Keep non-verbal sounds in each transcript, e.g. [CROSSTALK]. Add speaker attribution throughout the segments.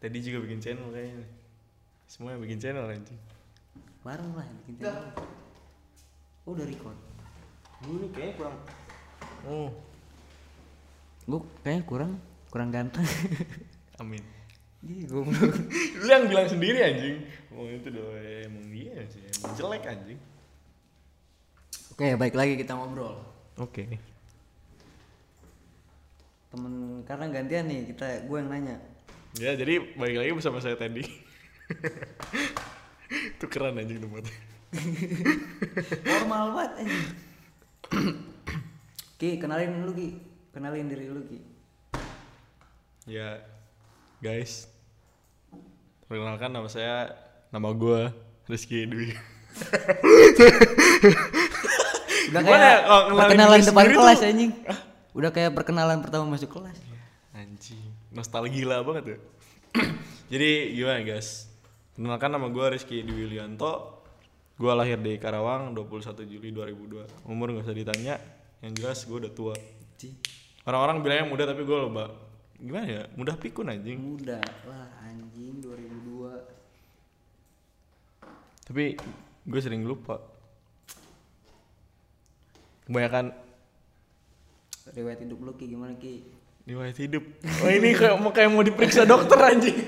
Speaker 1: tadi juga bikin channel kayaknya semuanya bikin channel anjing.
Speaker 2: Bareng lah yang bikin channel. Oh udah record.
Speaker 1: Ini kayaknya kurang. Oh.
Speaker 2: Gue kayaknya kurang kurang ganteng. [LAUGHS]
Speaker 1: Amin.
Speaker 2: Iya goblok. [LAUGHS]
Speaker 1: lu yang bilang sendiri anjing. Oh itu doh emang dia sih emang jelek anjing.
Speaker 2: Oke, baik lagi kita ngobrol.
Speaker 1: oke.
Speaker 2: Temen karena gantian nih kita gue yang nanya.
Speaker 1: Ya jadi balik lagi bersama saya Teddy [LAUGHS] itu keren anjing tempatnya
Speaker 2: Normal banget anjing. [CLEARS THROAT] Ki, kenalin lu Ki. Kenalin diri lu Ki.
Speaker 1: ya guys perkenalkan nama saya nama gue Rizky Dwi [LAUGHS]
Speaker 2: Udah kayak
Speaker 1: ya
Speaker 2: perkenalan depan kelas anjing. Udah kayak perkenalan pertama masuk kelas.
Speaker 1: Anjing, nostalgia banget ya. [CLEARS THROAT] Jadi gimana guys? Kenalkan nama gue Rizky Dwi. Gue lahir di Karawang 21 Juli 2002. Umur gak usah ditanya. Yang jelas gue udah tua.
Speaker 2: Ci,
Speaker 1: Orang-orang bilangnya muda tapi gue lupa. Gimana ya? Mudah pikun anjing.
Speaker 2: muda lah anjing 2002.
Speaker 1: Tapi gue sering lupa. Kebanyakan
Speaker 2: Riwayat hidup lu Ki gimana Ki?
Speaker 1: Riwayat hidup. Oh ini kayak mau kayak mau diperiksa dokter anjing.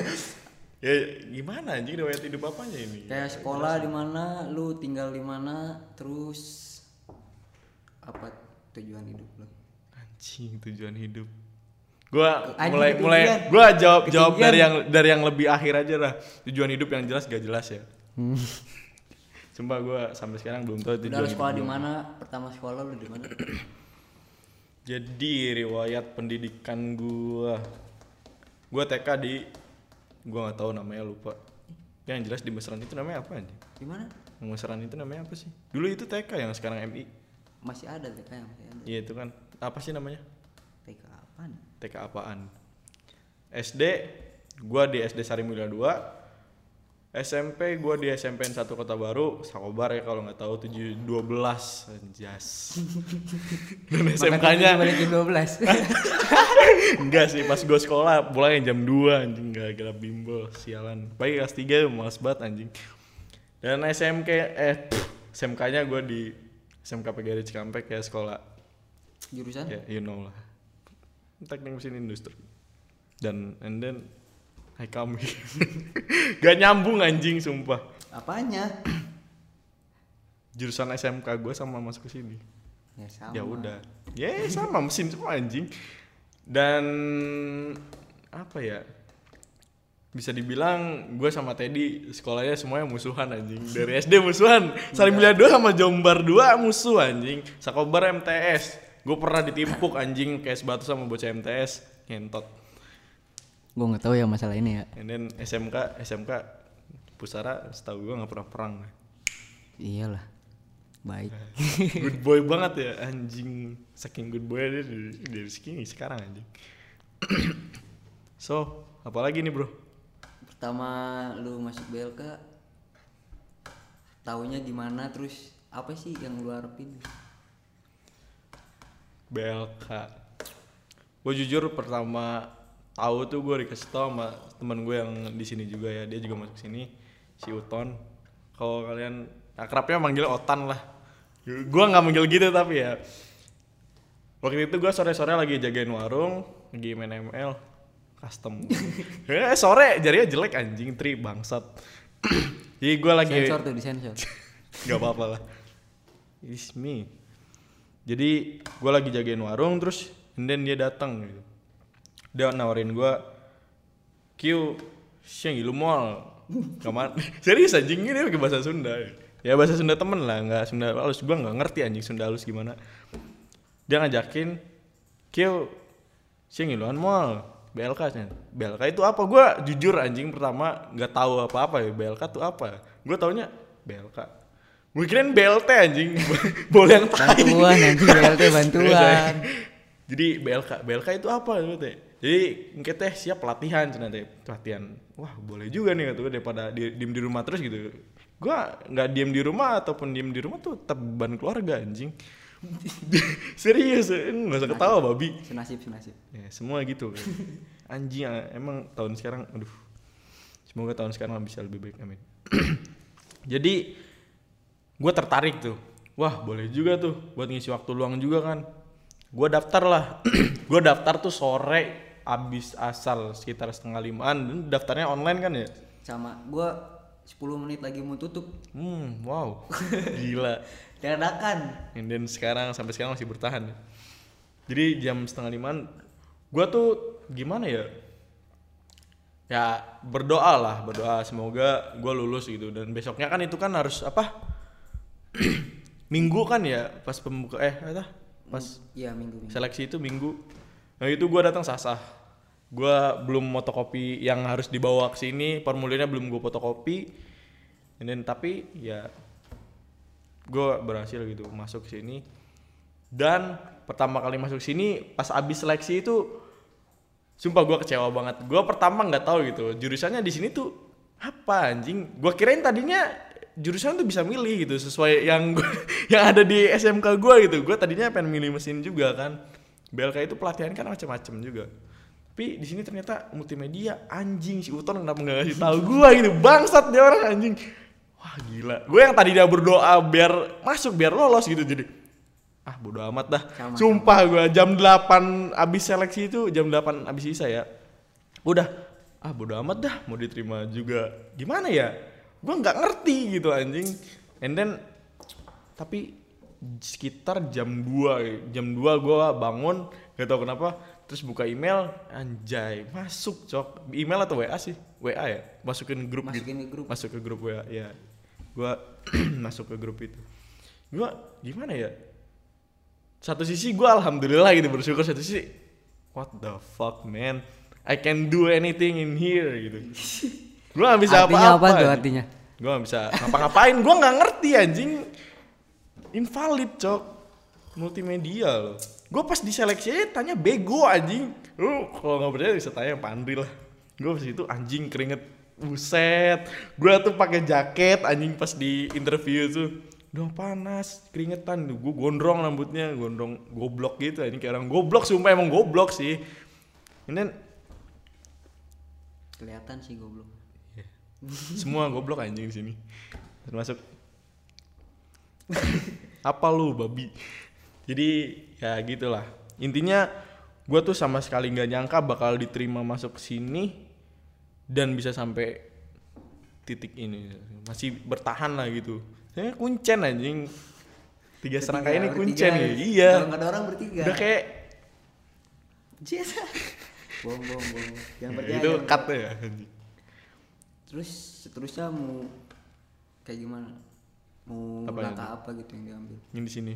Speaker 1: [LAUGHS] ya gimana anjing riwayat hidup apanya ini?
Speaker 2: Kayak sekolah di mana, lu tinggal di mana, terus apa tujuan hidup lu?
Speaker 1: Anjing tujuan hidup. Gua
Speaker 2: Anjing,
Speaker 1: mulai
Speaker 2: ketinggian.
Speaker 1: mulai gua jawab jawab
Speaker 2: Ketinggian.
Speaker 1: dari yang dari yang lebih akhir aja lah. Tujuan hidup yang jelas gak jelas ya. Sumpah gua sampai sekarang belum tahu
Speaker 2: Udah
Speaker 1: tujuan hidup
Speaker 2: sekolah di mana? Pertama sekolah lu di mana?
Speaker 1: Jadi riwayat pendidikan gua gua TK di gua nggak tahu namanya lupa. Yang jelas di Mesran itu namanya apa anjing?
Speaker 2: Di mana?
Speaker 1: Yang Mesran itu namanya apa sih? Dulu itu TK yang sekarang MI.
Speaker 2: Masih ada TK yang masih ada.
Speaker 1: Iya itu kan. Apa sih namanya?
Speaker 2: TK apaan?
Speaker 1: TK apaan? SD gua di SD Sari Mulia 2 SMP gua di SMP 1 Kota Baru Sakobar ya kalau nggak tahu 7 12 anjas. [LAUGHS] Dan SMK-nya
Speaker 2: balik jam 12. [LAUGHS]
Speaker 1: enggak sih pas gua sekolah pulangnya jam 2 anjing gak gila bimbel sialan. Pagi kelas 3 males banget anjing. Dan SMK eh pff, SMK-nya gua di SMK PGRI Cikampek ya sekolah.
Speaker 2: Jurusan?
Speaker 1: ya you know lah. Teknik mesin industri. Dan and then hai kami [LAUGHS] gak nyambung anjing sumpah.
Speaker 2: Apanya?
Speaker 1: jurusan SMK gue sama masuk ke sini.
Speaker 2: Ya sama.
Speaker 1: ya udah. Ya sama mesin semua anjing. Dan apa ya? Bisa dibilang gue sama Teddy sekolahnya semuanya musuhan anjing. Dari SD musuhan. Sarimlia 2 sama Jombar 2 musuh anjing. Sakobar MTS gue pernah ditimpuk anjing kayak sebatu sama bocah MTS ngentot
Speaker 2: Gue nggak tahu ya masalah ini ya.
Speaker 1: and then SMK SMK Pusara setahu gue nggak pernah perang
Speaker 2: Iyalah. Baik. [LAUGHS]
Speaker 1: good boy banget ya anjing saking good boy dia dari, dari segini sekarang anjing [COUGHS] so apalagi nih bro
Speaker 2: Pertama lu masuk BLK taunya gimana terus apa sih yang lu harapin?
Speaker 1: BLK gue jujur pertama tahu tuh gue dikasih tau sama teman gue yang di sini juga ya dia juga masuk sini si Uton. Kalau kalian akrabnya manggil Otan lah. Gue nggak manggil gitu tapi ya. Waktu itu gue sore-sore lagi jagain warung lagi main ML custom. [LAUGHS] Eh sore jadinya jelek anjing tri bangsat. [CLEARS THROAT] Jadi gue lagi
Speaker 2: Sensor tuh disensor. [LAUGHS]
Speaker 1: nggak apa-apa lah. It's me. Jadi gue lagi jagain warung terus and then dia datang gitu dia nawarin gue Q siang lu mall. Ke mana [LAUGHS] serius anjing ini pakai bahasa Sunda. Ya bahasa Sunda temen lah nggak Sunda halus. Gue nggak ngerti anjing Sunda halus gimana. Dia ngajakin Q siang iluan mall BLK nya BLK itu apa? Gue jujur anjing pertama nggak tahu apa-apa ya BLK tuh apa? Gue taunya BLK gue kirain BLT anjing. [LAUGHS] Boleh yang tai.
Speaker 2: Bantuan anjing BLT bantuan. [LAUGHS]
Speaker 1: jadi BLK BLK itu apa teh jadi kita teh siap pelatihan cina teh pelatihan wah boleh juga nih gue daripada di, diem di rumah terus gitu. Gua nggak diem di rumah ataupun diem di rumah tuh tetap beban keluarga anjing. [LAUGHS] Serius nggak usah ketawa babi.
Speaker 2: Senasib senasib
Speaker 1: ya semua gitu. Kan. anjing ah, emang tahun sekarang aduh. Semoga tahun sekarang bisa lebih baik amin. [CLEARS THROAT] Jadi gue tertarik tuh. Wah boleh juga tuh buat ngisi waktu luang juga kan. Gue daftar lah. [CLEARS THROAT] Gue daftar tuh sore abis asal sekitar setengah limaan Dan daftarnya online kan ya
Speaker 2: sama gua 10 menit lagi mau tutup
Speaker 1: hmm wow [LAUGHS] gila
Speaker 2: dadakan
Speaker 1: then sekarang sampai sekarang masih bertahan. Jadi jam setengah limaan, gua tuh gimana ya? Ya berdoa lah, berdoa semoga gua lulus gitu. Dan besoknya kan itu kan harus apa? [CLEARS THROAT] minggu kan ya, pas pembuka eh apa? Pas
Speaker 2: iya minggu minggu
Speaker 1: seleksi itu minggu. Nah itu gua datang sasah. Gua belum fotokopi yang harus dibawa ke sini, formulirnya belum gua fotokopi. Then tapi ya gue berhasil gitu masuk ke sini. Dan pertama kali masuk sini pas abis seleksi itu sumpah gue kecewa banget. Gue pertama nggak tahu gitu jurusannya di sini tuh apa anjing? Gue kirain tadinya jurusan tuh bisa milih gitu sesuai yang gua- [LAUGHS] yang ada di SMK gue gitu. Gue tadinya pengen milih mesin juga kan BLK itu pelatihan kan macam-macam juga. Tapi di sini ternyata multimedia anjing si Uton kenapa nggak ngasih tahu gue gitu? Bangsat dia orang anjing. Wah gila. Gue yang tadi dia berdoa biar masuk biar lolos gitu jadi ah bodo amat dah.
Speaker 2: Sama,
Speaker 1: sumpah gue jam 8 abis seleksi itu jam 8 abis sisa ya udah ah bodo amat dah mau diterima juga. Gimana ya? Gue nggak ngerti gitu anjing. And then tapi sekitar jam 2 jam 2 gue bangun gak tau kenapa terus buka email anjay masuk cok. Email atau WA sih? WA ya? Masukin grup gitu.
Speaker 2: Masukin ke grup.
Speaker 1: Masuk ke grup WA ya. Gua [CLEARS THROAT] masuk ke grup itu. Gua gimana ya? Satu sisi gua alhamdulillah gitu bersyukur. Satu sisi what the fuck man? I can do anything in here gitu. Gua gak bisa
Speaker 2: artinya
Speaker 1: apa-apa
Speaker 2: apa tuh
Speaker 1: anjing.
Speaker 2: artinya?
Speaker 1: Gua gak bisa ngapa-ngapain. Gua nggak ngerti anjing invalid cok. Multimedia loh. Gua pas diseleksi aja tanya bego anjing. Lu kalau nggak percaya bisa tanya Pak Andri lah. Gua pas itu anjing keringet. Buset. Gua tuh pakai jaket anjing pas di interview tuh. Udah panas keringetan. Gue gondrong rambutnya gondrong goblok gitu anjing. Kayak orang goblok sumpah emang goblok sih. Ini
Speaker 2: kelihatan sih goblok.
Speaker 1: Semua goblok anjing di sini. Termasuk [LAUGHS] apa lu babi? Jadi ya gitulah. Intinya gue tuh sama sekali nggak nyangka bakal diterima masuk ke sini dan bisa sampai titik ini. Masih bertahan lah gitu. Saya kuncen anjing. Tiga serangka ini kuncen ya iya.
Speaker 2: Kalau ada orang bertiga.
Speaker 1: Udah kayak
Speaker 2: Jess. bohong bohong bohong. Yang percaya
Speaker 1: itu cut ya anjing.
Speaker 2: terus seterusnya mau kayak gimana mau
Speaker 1: Apa
Speaker 2: langkah apa gitu yang diambil.
Speaker 1: Yang di sini.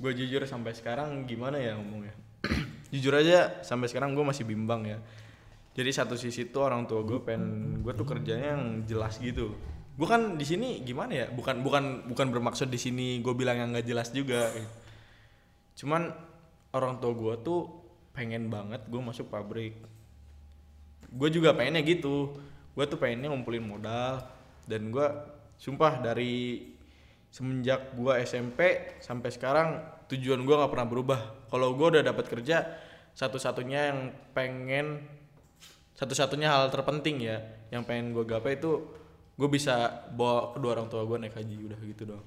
Speaker 1: Gue jujur sampai sekarang gimana ya ngomongnya? [CLEARS THROAT] Jujur aja sampai sekarang gue masih bimbang ya. Jadi satu sisi tuh orang tua gue pengen gue tuh kerjanya yang jelas gitu. Gue kan di sini gimana ya? Bukan bukan bukan bermaksud di sini gue bilang yang nggak jelas juga. Cuman orang tua gue tuh pengen banget gue masuk pabrik. Gue juga pengennya gitu. Gue tuh pengennya ngumpulin modal dan gue sumpah dari semenjak gue SMP sampai sekarang tujuan gue nggak pernah berubah. Kalau gue udah dapat kerja satu-satunya yang pengen satu-satunya hal terpenting ya yang pengen gue gapai itu gue bisa bawa kedua orang tua gue naik haji udah gitu doang.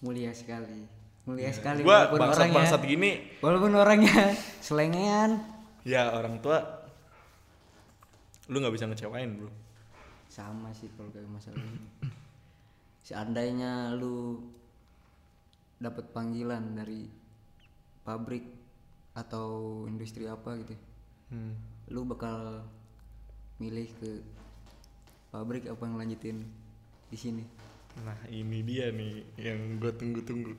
Speaker 2: Mulia sekali. Mulia sekali
Speaker 1: gue
Speaker 2: walaupun
Speaker 1: bangsat
Speaker 2: orangnya
Speaker 1: bangsat gini.
Speaker 2: Walaupun orangnya selengean.
Speaker 1: Ya orang tua lu nggak bisa ngecewain bro.
Speaker 2: Sama sih kalau kayak masalah ini seandainya lu dapat panggilan dari pabrik atau industri apa gitu
Speaker 1: hmm.
Speaker 2: lu bakal milih ke pabrik apa yang lanjutin di sini
Speaker 1: Nah ini dia nih yang gue tunggu-tunggu.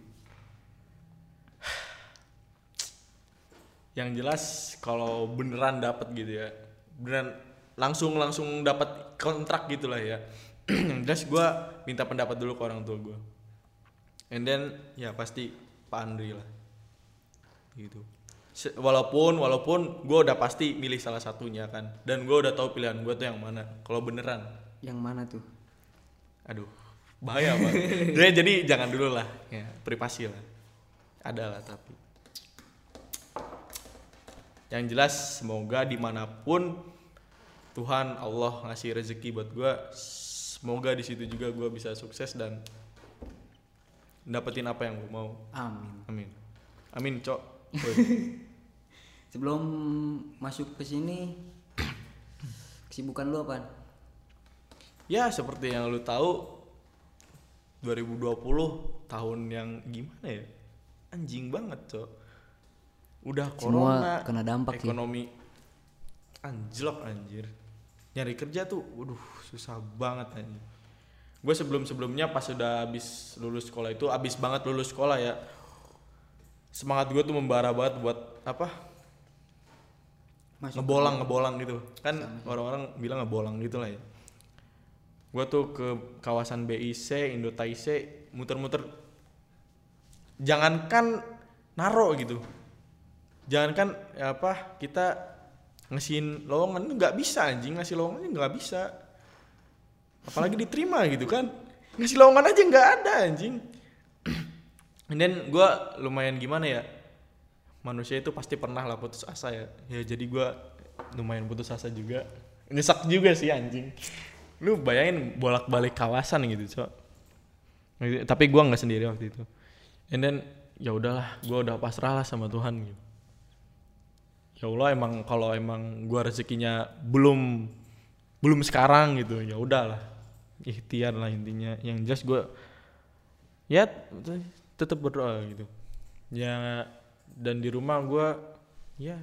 Speaker 1: Yang jelas kalau beneran dapat gitu ya, beneran langsung langsung dapat kontrak gitulah ya. [CLEARS THROAT] yang jelas gue minta pendapat dulu ke orang tua gue. And then ya pasti Pak Andri lah. Gitu. Walaupun walaupun gue udah pasti milih salah satunya kan, dan gue udah tahu pilihan gue tuh yang mana. Kalau beneran,
Speaker 2: yang mana tuh
Speaker 1: aduh bahaya banget jadi, jadi jangan dulu lah ya privasi lah ada lah tapi yang jelas semoga di mana pun Tuhan Allah ngasih rezeki buat gue semoga di situ juga gue bisa sukses dan dapetin apa yang gue mau
Speaker 2: Amin.
Speaker 1: amin amin cok. [LAUGHS]
Speaker 2: Sebelum masuk ke sini kesibukan lu apa?
Speaker 1: ya seperti yang lu tahu 2020 tahun yang gimana ya anjing banget cok udah
Speaker 2: Semua
Speaker 1: corona
Speaker 2: kena dampak sih.
Speaker 1: ekonomi anjlok anjir nyari kerja tuh waduh susah banget anjir gue sebelum sebelumnya pas udah habis lulus sekolah itu habis banget lulus sekolah ya semangat gue tuh membara banget buat apa?
Speaker 2: Masuk
Speaker 1: ngebolang ngebolang gitu. Kan orang-orang bilang ngebolang gitu lah ya. Gue tuh ke kawasan BIC Indo TIC muter-muter. Jangankan naro gitu. Jangankan ya apa kita ngasihin lowongan nggak bisa anjing. Ngasih lowongan nggak bisa. Apalagi diterima gitu kan. Ngasih lowongan aja nggak ada anjing. [CLEARS THROAT] Dan gue lumayan gimana ya manusia itu pasti pernah lah putus asa ya. Ya jadi gue lumayan putus asa juga. Nyesek juga sih anjing. Lu bayangin bolak balik kawasan gitu cok. Tapi gue nggak sendiri waktu itu. And then ya udahlah gue udah pasrah lah sama Tuhan gitu ya Allah emang kalau emang gue rezekinya belum belum sekarang gitu ya udahlah. Ikhtiar lah intinya. Yang jelas gue ya tetap berdoa gitu. Ya dan di rumah gue ya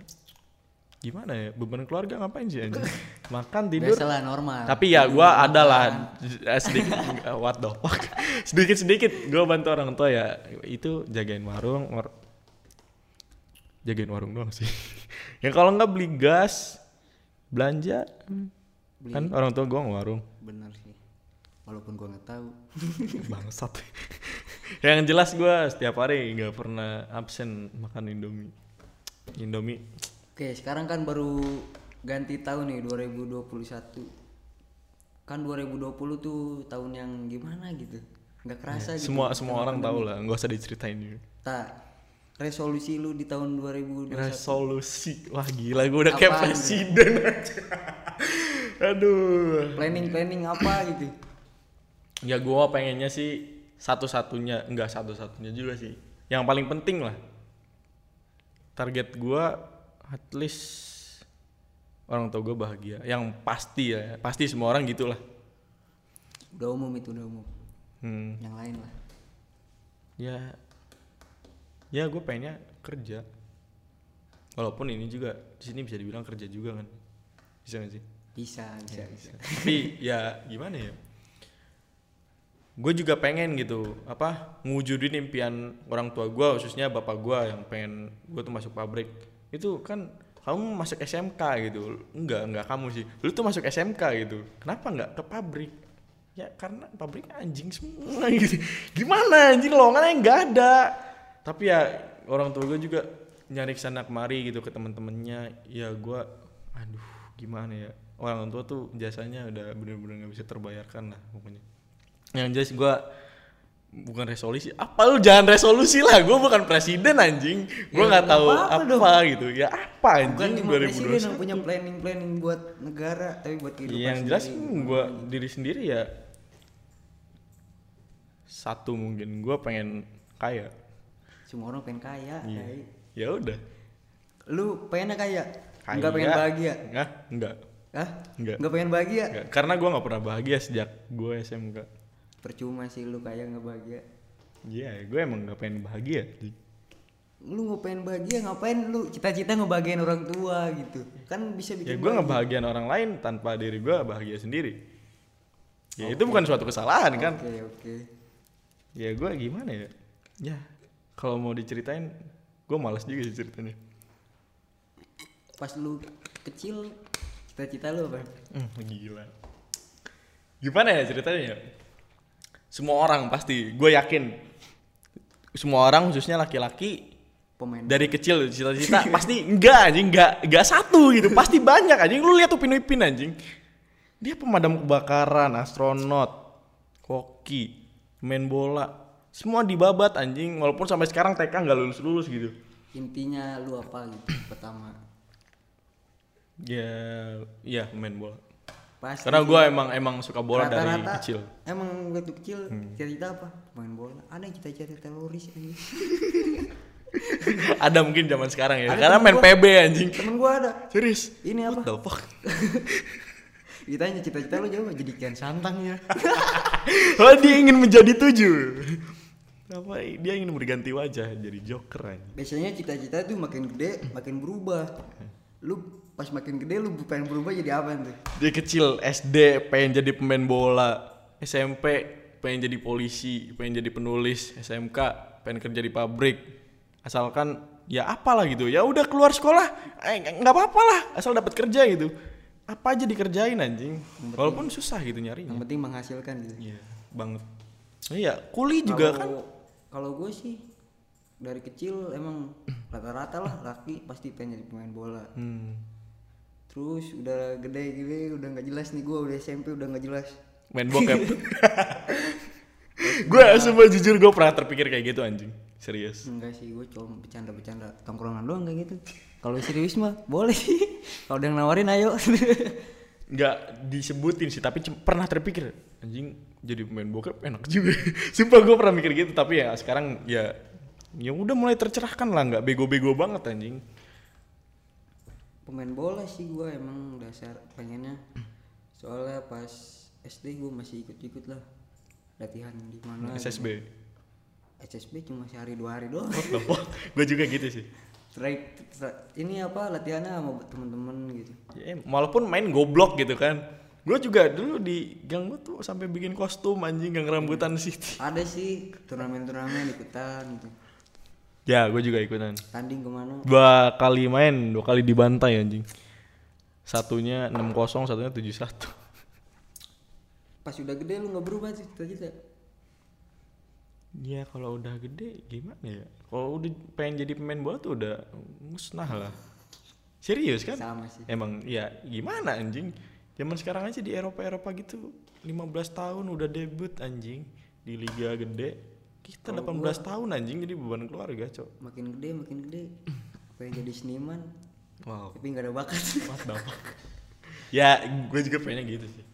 Speaker 1: gimana ya beban keluarga ngapain sih anjing? [LAUGHS] Makan tidur.
Speaker 2: Biasalah normal.
Speaker 1: tapi ya gue ada lah eh, sedikit what the fuck? [LAUGHS] Sedikit sedikit gue bantu orang tua ya itu jagain warung war- jagain warung doang sih [LAUGHS] ya kalau nggak beli gas belanja
Speaker 2: Beli.
Speaker 1: kan orang tua gue warung
Speaker 2: Bener sih. Walaupun gua nggak tahu. [LAUGHS]
Speaker 1: bangsat [LAUGHS] yang jelas gue setiap hari nggak pernah absen makan indomie indomie
Speaker 2: Oke, sekarang kan baru ganti tahun nih 2021. Kan 2020 tuh tahun yang gimana gitu. Nggak kerasa gitu.
Speaker 1: semua semua orang tahu lah nggak usah diceritain juga
Speaker 2: Tak. Resolusi lu di tahun 2021.
Speaker 1: resolusi. Wah gila gue udah kayak presiden aja. [LAUGHS] Aduh.
Speaker 2: Planning-planning apa gitu.
Speaker 1: ya gue pengennya sih satu-satunya enggak satu-satunya juga sih. Yang paling penting lah. Target gue at least orang tua gue bahagia. Yang pasti ya pasti semua orang gitulah.
Speaker 2: Udah umum itu udah umum.
Speaker 1: hmm,
Speaker 2: Yang lain lah.
Speaker 1: ya ya gue pengennya kerja. Walaupun ini juga di sini bisa dibilang kerja juga kan. Bisa gak sih?
Speaker 2: Bisa, bisa, bisa.
Speaker 1: tapi ya gimana ya? Gue juga pengen gitu apa ngewujudin impian orang tua gue khususnya bapak gue yang pengen gue tuh masuk pabrik. Itu kan kamu masuk SMK gitu. Enggak enggak kamu sih. Lu tuh masuk SMK gitu. Kenapa enggak ke pabrik? Ya karena pabrik anjing semua [LAUGHS] gitu. Gimana anjing? Lowongannya enggak ada tapi ya orang tua gue juga nyari ke sana kemari gitu ke temen-temennya. Ya gue aduh gimana ya? Orang tua tuh jasanya udah bener-bener nggak bisa terbayarkan lah pokoknya. Yang jelas gue bukan resolusi. Apa lu? Jangan resolusi lah. Gue bukan presiden anjing. Gue
Speaker 2: Ya,
Speaker 1: nggak
Speaker 2: nggak
Speaker 1: tahu
Speaker 2: apa-apa
Speaker 1: apa, gitu. Ya apa
Speaker 2: Bukan
Speaker 1: anjing
Speaker 2: cuma presiden yang
Speaker 1: 2021
Speaker 2: punya planning-planning buat negara, tapi buat kehidupan
Speaker 1: yang jelas
Speaker 2: sendiri.
Speaker 1: gue diri sendiri ya satu mungkin. Gue pengen kaya
Speaker 2: Semua orang pengen kaya.
Speaker 1: Iya. Ya udah
Speaker 2: Lu pengennya kaya?
Speaker 1: kaya
Speaker 2: Enggak pengen bahagia?
Speaker 1: Nggak, enggak
Speaker 2: Hah?
Speaker 1: Enggak.
Speaker 2: Enggak pengen bahagia?
Speaker 1: enggak karena gue nggak pernah bahagia sejak gue SMK
Speaker 2: Percuma sih lu kaya nggak bahagia.
Speaker 1: Iya, gue emang gak pengen bahagia.
Speaker 2: Lu nggak pengen bahagia ngapain lu cita-cita ngebahagiain orang tua gitu. Kan bisa
Speaker 1: Ya
Speaker 2: bikin
Speaker 1: gue ngebahagiain orang lain tanpa diri gue bahagia sendiri. Ya itu bukan suatu kesalahan kan.
Speaker 2: Oke, oke.
Speaker 1: Ya gue gimana ya? Ya kalau mau diceritain, gue malas juga sih ceritanya.
Speaker 2: Pas lu kecil cita-cita lu apa?
Speaker 1: Hmm, gila. Gimana ya ceritanya ya? Semua orang pasti, gue yakin. Semua orang khususnya laki-laki
Speaker 2: Pemain
Speaker 1: dari kecil cita-cita [LAUGHS] pasti enggak anjing enggak enggak satu gitu pasti banyak anjing lu lihat tuh Ipin anjing dia pemadam kebakaran astronot koki main bola semua dibabat anjing. Walaupun sampai sekarang TK nggak lulus lulus gitu.
Speaker 2: Intinya lu apa gitu pertama?
Speaker 1: Ya iya main bola.
Speaker 2: Pasti
Speaker 1: karena gua emang emang suka bola dari
Speaker 2: Rata-rata
Speaker 1: kecil. Hmm.
Speaker 2: emang waktu kecil cita-cita apa? Main bola. Ada yang cita-cita teroris anjing. [LAUGHS]
Speaker 1: Ada mungkin zaman sekarang ya.
Speaker 2: Ada
Speaker 1: karena main
Speaker 2: gua.
Speaker 1: PB anjing.
Speaker 2: Temen gua ada.
Speaker 1: Serius?
Speaker 2: Ini apa?
Speaker 1: What the fuck? [LAUGHS]
Speaker 2: Ditanya cita-cita lu jawab jadi kian santang ya. [LAUGHS]
Speaker 1: Oh dia ingin menjadi tujuh apa dia ingin berganti wajah jadi joker anjing
Speaker 2: biasanya cita-cita tuh makin gede makin berubah lu pas makin gede lu pengen berubah jadi apa tuh
Speaker 1: Dia kecil SD pengen jadi pemain bola, SMP pengen jadi polisi, pengen jadi penulis, SMK pengen kerja di pabrik. Asalkan ya apalah gitu. Ya udah keluar sekolah, eh, nggak apa-apa lah, asal dapat kerja gitu. Apa aja dikerjain anjing. Walaupun susah gitu nyarinya.
Speaker 2: yang penting menghasilkan gitu
Speaker 1: Iya, banget. Iya, kuli juga kan.
Speaker 2: Kalau- gue sih dari kecil emang rata-rata lah laki pasti pengen jadi pemain bola
Speaker 1: Hmm.
Speaker 2: terus udah gede gini udah nggak jelas nih gue udah SMP udah nggak jelas
Speaker 1: Main bokep. [LAUGHS] gue semua jujur gue pernah terpikir kayak gitu anjing. Serius.
Speaker 2: enggak sih gue cuma bercanda-bercanda tongkrongan doang kayak gitu kalau serius mah boleh sih [LAUGHS] kalau ada yang nawarin ayo [LAUGHS]
Speaker 1: nggak disebutin sih tapi pernah terpikir anjing jadi pemain bokep enak juga. [LAUGHS] Sumpah gue pernah mikir gitu tapi ya sekarang ya ya udah mulai tercerahkan lah nggak bego-bego banget anjing.
Speaker 2: Pemain bola sih gue emang dasar pengennya. Soalnya pas SD gue masih ikut-ikut lah latihan di mana
Speaker 1: SSB
Speaker 2: SSB cuma sehari dua hari doang. [LAUGHS]
Speaker 1: Gue juga gitu sih.
Speaker 2: Try- ini apa latihannya sama temen-temen gitu.
Speaker 1: Ya, walaupun main goblok gitu kan gue juga dulu di gang gue tuh sampai bikin kostum anjing gang rambutan city
Speaker 2: ada sih turnamen-turnamen ikutan gitu
Speaker 1: ya gue juga ikutan
Speaker 2: tanding ke mana
Speaker 1: dua kali main dua kali dibantai anjing satunya 6-0 satunya 7-1
Speaker 2: pas udah gede lu nggak berubah sih cita-cita
Speaker 1: Ya kalau udah gede gimana ya? Kalau udah pengen jadi pemain bola tuh udah musnah lah. Serius kan?
Speaker 2: sama sih
Speaker 1: Emang ya gimana anjing? Zaman sekarang aja di Eropa-Eropa gitu 15 tahun udah debut anjing di liga gede. Kita 18 tahun anjing jadi beban keluarga, Cok.
Speaker 2: makin gede makin gede pengen jadi seniman
Speaker 1: Wow.
Speaker 2: tapi nggak ada bakat
Speaker 1: What the fuck? ya, gue juga pengennya gitu sih.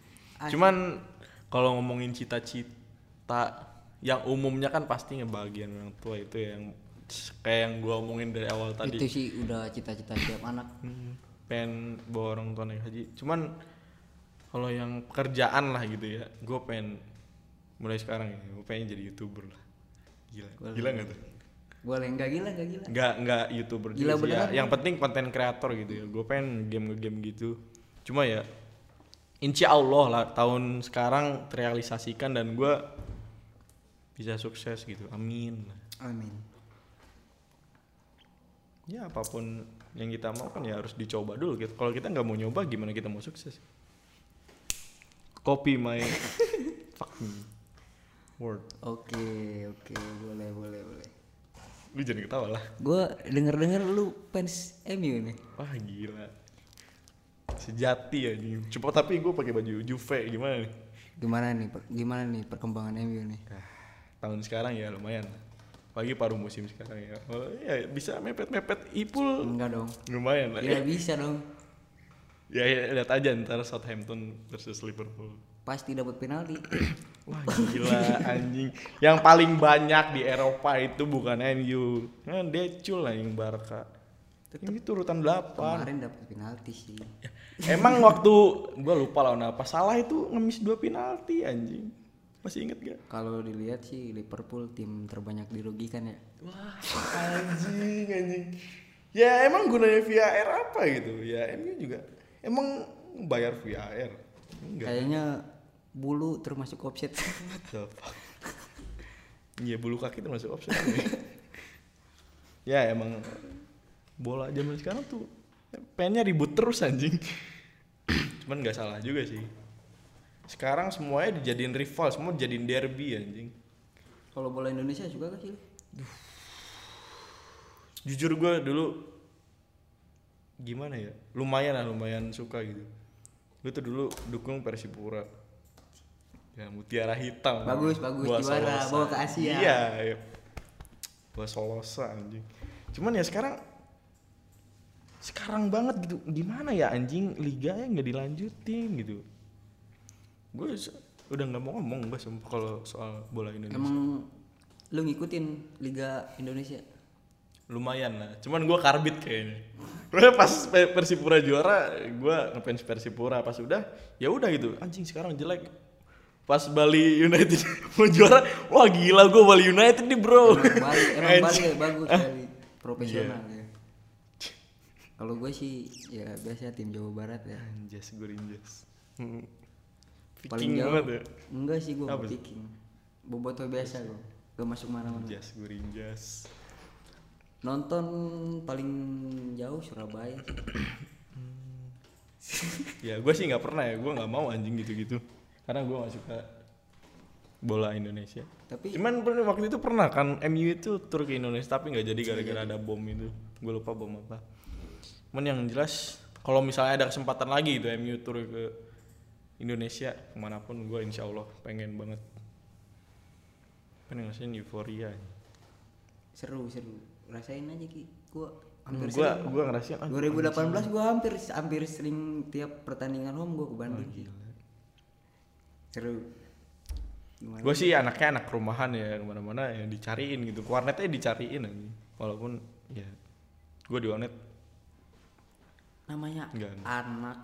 Speaker 1: Cuman kalau ngomongin cita-cita yang umumnya kan pasti ngebahagiain orang tua itu yang kayak yang gue omongin dari awal tadi.
Speaker 2: itu sih udah cita-cita tiap anak
Speaker 1: Hmm, pengen bawa orang tua naik haji. Cuman kalau yang pekerjaan lah gitu ya, gue pengen mulai sekarang ya, gue pengen jadi youtuber lah. Gila, gila nggak tuh?
Speaker 2: boleh nggak gila nggak gila
Speaker 1: Nggak nggak youtuber
Speaker 2: Gila
Speaker 1: juga sih ya. Yang penting konten kreator gitu ya. Gue pengen game game gitu. Cuma ya, insya Allah lah tahun sekarang terrealisasikan dan gue bisa sukses gitu. Amin.
Speaker 2: amin
Speaker 1: Ya apa pun yang kita mau kan ya harus dicoba dulu gitu. Kalau kita nggak mau nyoba gimana kita mau sukses? Copy my fucking word.
Speaker 2: oke oke boleh boleh boleh
Speaker 1: Lu jangan ketawa lah.
Speaker 2: gue denger denger lu fans MU nih
Speaker 1: Wah gila. Sejati ya nih. Coba tapi gue pakai baju Juve gimana nih?
Speaker 2: gimana nih per- gimana nih perkembangan MU nih
Speaker 1: Ah, tahun sekarang ya lumayan. Pagi paruh musim sekarang ya. Oh, ya bisa mepet-mepet Ipul
Speaker 2: enggak dong
Speaker 1: lumayan lah.
Speaker 2: tidak bisa dong
Speaker 1: Ya, ya lihat aja ntar Southampton versus Liverpool.
Speaker 2: pasti dapat penalti [COUGHS]
Speaker 1: Wah gila anjing. Yang paling banyak di Eropa itu bukan MU. Nah, Decul lah yang Barca. Ini turutan 8.
Speaker 2: kemarin dapat penalti sih [LAUGHS]
Speaker 1: Emang waktu gua lupa lawan apa. Salah itu ngemis dua penalti anjing. Masih inget gak?
Speaker 2: kalau dilihat sih Liverpool tim terbanyak dirugikan ya
Speaker 1: Wah anjing anjing. Ya emang gunanya VAR apa gitu? Ya MU juga emang bayar VAR. Enggak.
Speaker 2: kayaknya bulu termasuk offset?
Speaker 1: Iya bulu kaki termasuk offset. [LAUGHS] ya emang bola zaman sekarang tuh pengennya ribut terus anjing. [CLEARS THROAT] Cuman nggak salah juga sih. Sekarang semuanya dijadiin rival, semua dijadiin derby anjing.
Speaker 2: kalau bola Indonesia gak sih lu?
Speaker 1: Jujur gue dulu gimana ya? Lumayan lah, lumayan suka gitu. Gue tuh dulu dukung Persipura. ya mutiara hitam
Speaker 2: Bagus, bagus. Juara,
Speaker 1: Solosa.
Speaker 2: bawa ke Asia.
Speaker 1: iya iya. bawa solosa anjing cuman ya sekarang sekarang banget gitu gimana ya anjing liganya nggak dilanjutin gitu gue udah nggak mau ngomong gue kalau soal bola Indonesia
Speaker 2: Emang lu ngikutin Liga Indonesia?
Speaker 1: Lumayan lah cuman gue karbit kayaknya Gue pas Pe- Persipura juara gue ngefans Persipura pas udah ya udah gitu anjing sekarang jelek pas Bali United [LAUGHS] mau juara wah gila gue Bali United nih bro
Speaker 2: Emang Bali, emang [LAUGHS] Bali ya, bagus Bali. Profesional
Speaker 1: Iya.
Speaker 2: ya. Kalau gue sih ya biasa tim Jawa Barat ya.
Speaker 1: anjas gue rinjas Hmm.
Speaker 2: Paling jauh.
Speaker 1: banget ya
Speaker 2: Enggak sih gue picking. Boboto biasa gue. Gak masuk mana-mana.
Speaker 1: Rinjas gue rinjas
Speaker 2: Nonton paling jauh Surabaya
Speaker 1: ya gue sih nggak pernah ya gue nggak mau anjing gitu-gitu karena gue gak suka bola Indonesia
Speaker 2: Tapi
Speaker 1: Cuman waktu itu pernah kan MU itu tur ke Indonesia tapi nggak jadi gara-gara ada bom itu. Gue lupa bom apa. Cuman yang jelas kalau misalnya ada kesempatan lagi itu MU tur ke Indonesia ke mana pun gue insya Allah pengen banget. Pengen ngerasain euforia.
Speaker 2: seru seru. Rasain aja ki. Gue hampir
Speaker 1: Gue
Speaker 2: sering.
Speaker 1: gue ngerasain. ah,
Speaker 2: 2018 gue hampir hampir sering tiap pertandingan home gue ke Bandung. sih. Seru.
Speaker 1: Gue sih anaknya anak rumahan ya ke mana-mana ya dicariin gitu. Warnetnya dicariin aja. Walaupun ya gue di warnet
Speaker 2: namanya
Speaker 1: Enggak.
Speaker 2: anak